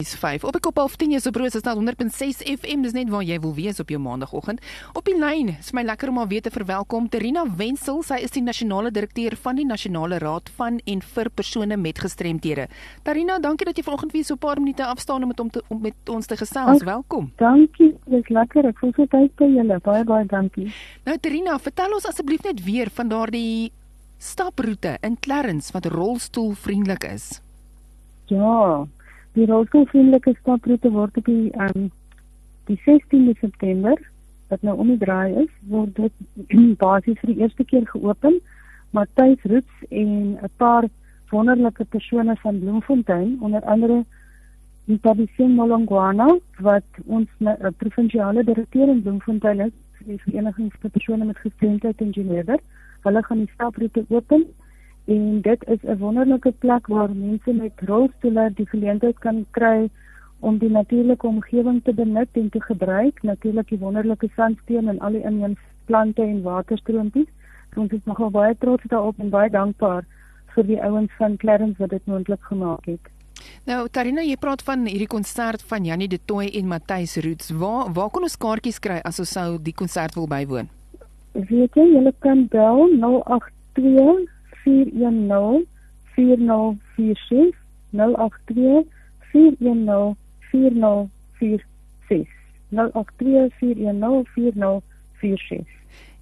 is 5 op die kop half 10 is op broos is nou 100.6 FM dis net waar jy wil wees op jou maandagooggend op die lyn is my lekker om al weer te verwelkom. Terina Wenzel sy is die nasionale direkteur van die nasionale raad van en vir persone met gestremthede. Terina dankie dat jy vanoggend weer so 'n paar minute afstaan om met om, te, om met ons te gesels. Welkom. dankie. Dis lekker. Ek voel so tyd by julle. Baie baie dankie. Nou Terina vertel ons asseblief net weer van daardie staproete in Clarence wat rolstoelvriendelik is. Ja Die rolstoelvriendelike staproete word op die um die 16de September wat nou om die draai is, word dit basies vir die eerste keer geopen. Matthys Roots en 'n paar wonderlike persone van Bloemfontein, onder andere die Tabising Molongwana wat ons uh, provinsiale direkteur in Bloemfontein is, die vereniging vir persone met gestremdheid in Geneva. Hulle gaan die staproete open en dit is 'n wonderlike plek waar mense met rolstoele die geleentheid kan kry om die natuurlike omgewing te benut en te gebruik, natuurlik die wonderlike sandsteen en al die inheemse plante en waterstroompies. Ons is nogal baie trots daarop en baie dankbaar vir die ouens van Clarence wat dit moontlik gemaak het. Nou, Tarina, jy praat van hierdie konsert van Janie De Tooy en Matthys Roots. Waar waar kan ons kaartjies kry as ons sou die konsert wil bywoon? Weet jy, jy kan bel 082 410 4046 082 410 4046 082 410 4046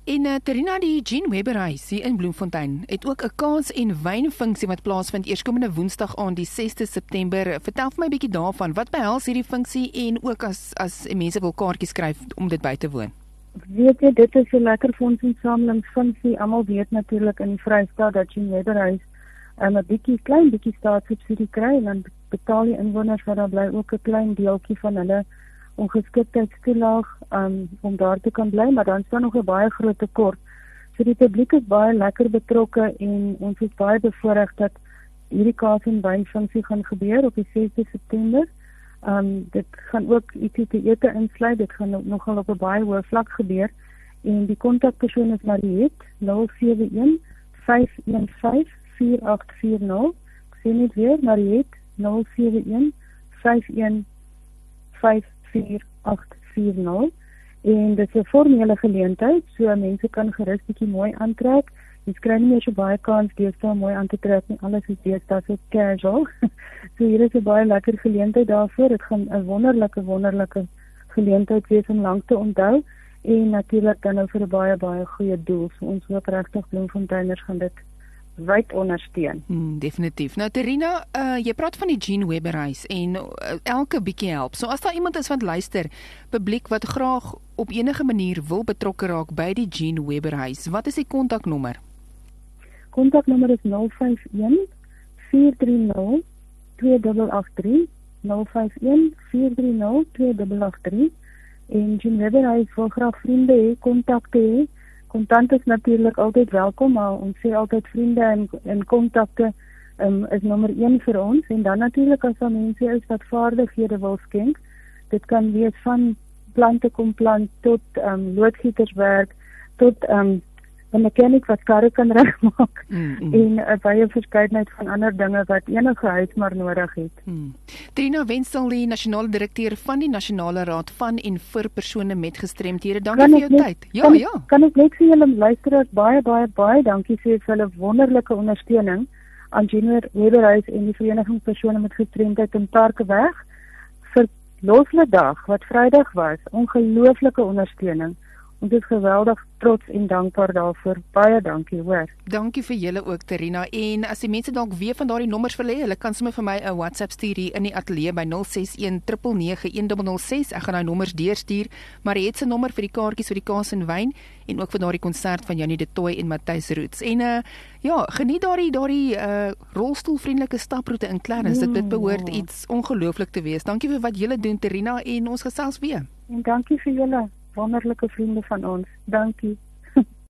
En uh, Terina die Jean Webber huis hier in Bloemfontein het ook 'n kaas en wynfunksie wat plaasvind eerskomende Woensdag aan die 6de September. Vertel vir my 'n bietjie daarvan. Wat behels hierdie funksie en ook as as mense wil kaartjies skryf om dit by te woon? Weet jy dit is 'n lekker fondsinsamelingsfunksie. Almal weet natuurlik in die Vrystaat dat jy nederhuis um, 'n bietjie klein bietjie staatssubsidie kry en dan betaal die inwoners wat daar bly ook 'n klein deeltjie van hulle ongeskiktheidstoelaag um, om daar te kan bly, maar dan staan nog 'n baie groot tekort. So die publiek is baie lekker betrokke en ons is baie bevoorreg dat hierdie kaas en wyn funksie gaan gebeur op die 6de September. Ehm um, dit gaan ook ietsie te ete insluit. Dit gaan nogal op 'n baie hoë vlak gebeur. En die kontakpersoon is Mariet 071 515 4840. Ek sê net weer Mariet 071 515 4840. En dit is 'n formele geleentheid, so mense kan gerus bietjie mooi aantrek. Jy kry nie meer so baie kans deesdae mooi aan te trek nie. Alles is deesdae so casual. so hier is 'n baie lekker geleentheid daarvoor. Dit gaan 'n wonderlike wonderlike geleentheid wees om lank te onthou en natuurlik dan nou vir 'n baie baie goeie doel. So ons hoop regtig Bloemfonteiners gaan dit wyd ondersteun. Hmm, definitief. Nou Terina, uh, jy praat van die Jean Webber huis en uh, elke bietjie help. So as daar iemand is wat luister, publiek wat graag op enige manier wil betrokke raak by die Jean Webber huis, wat is die kontaknommer? Kontaknommer is 051 430 2883 051 430 2883 en Jean Weber hy wil graag vriende hê, kontakte hê. Kontant is natuurlik altyd welkom, maar ons sê altyd vriende en en kontakte um, is nommer 1 vir ons en dan natuurlik as daar mense is wat vaardighede wil skenk. Dit kan wees van plante kom plant tot um, loodgieterswerk tot um, 'n mechanic wat karre kan regmaak mm, mm. en 'n baie verskeidenheid van ander dinge wat enige huis maar nodig het. Mm. Trina Wenzel, die nasionale direkteur van die Nasionale Raad van en vir persone met gestremthede. Dankie vir jou net, tyd. Ja, kan, ja. Kan ek net vir julle luisteraars baie baie baie dankie sê vir hulle wonderlike ondersteuning aan Junior Weberhuis en die Vereniging persone met gestremdheid in Parkweg vir Losle dag wat Vrydag was. Ongelooflike ondersteuning Ons is geweldig trots en dankbaar daarvoor. Baie dankie, hoor. Dankie vir julle ook Terina. En as die mense dalk weer van daardie nommers hê, hulle kan sommer vir my 'n WhatsApp stuur hier in die ateljee by 0619991006. Ek gaan daai nommers deurstuur, maar jy het se nommer vir die kaartjies vir die kaas en wyn en ook vir daardie konsert van Janie de Tooy en Matthys Roots. En uh ja, geniet daardie daardie uh rolstoelvriendelike staproete in Clarence. Dit dit behoort iets ongelooflik te wees. Dankie vir wat julle doen Terina en ons gesels weer. En dankie vir julle wonderlike vriende van ons. Dankie.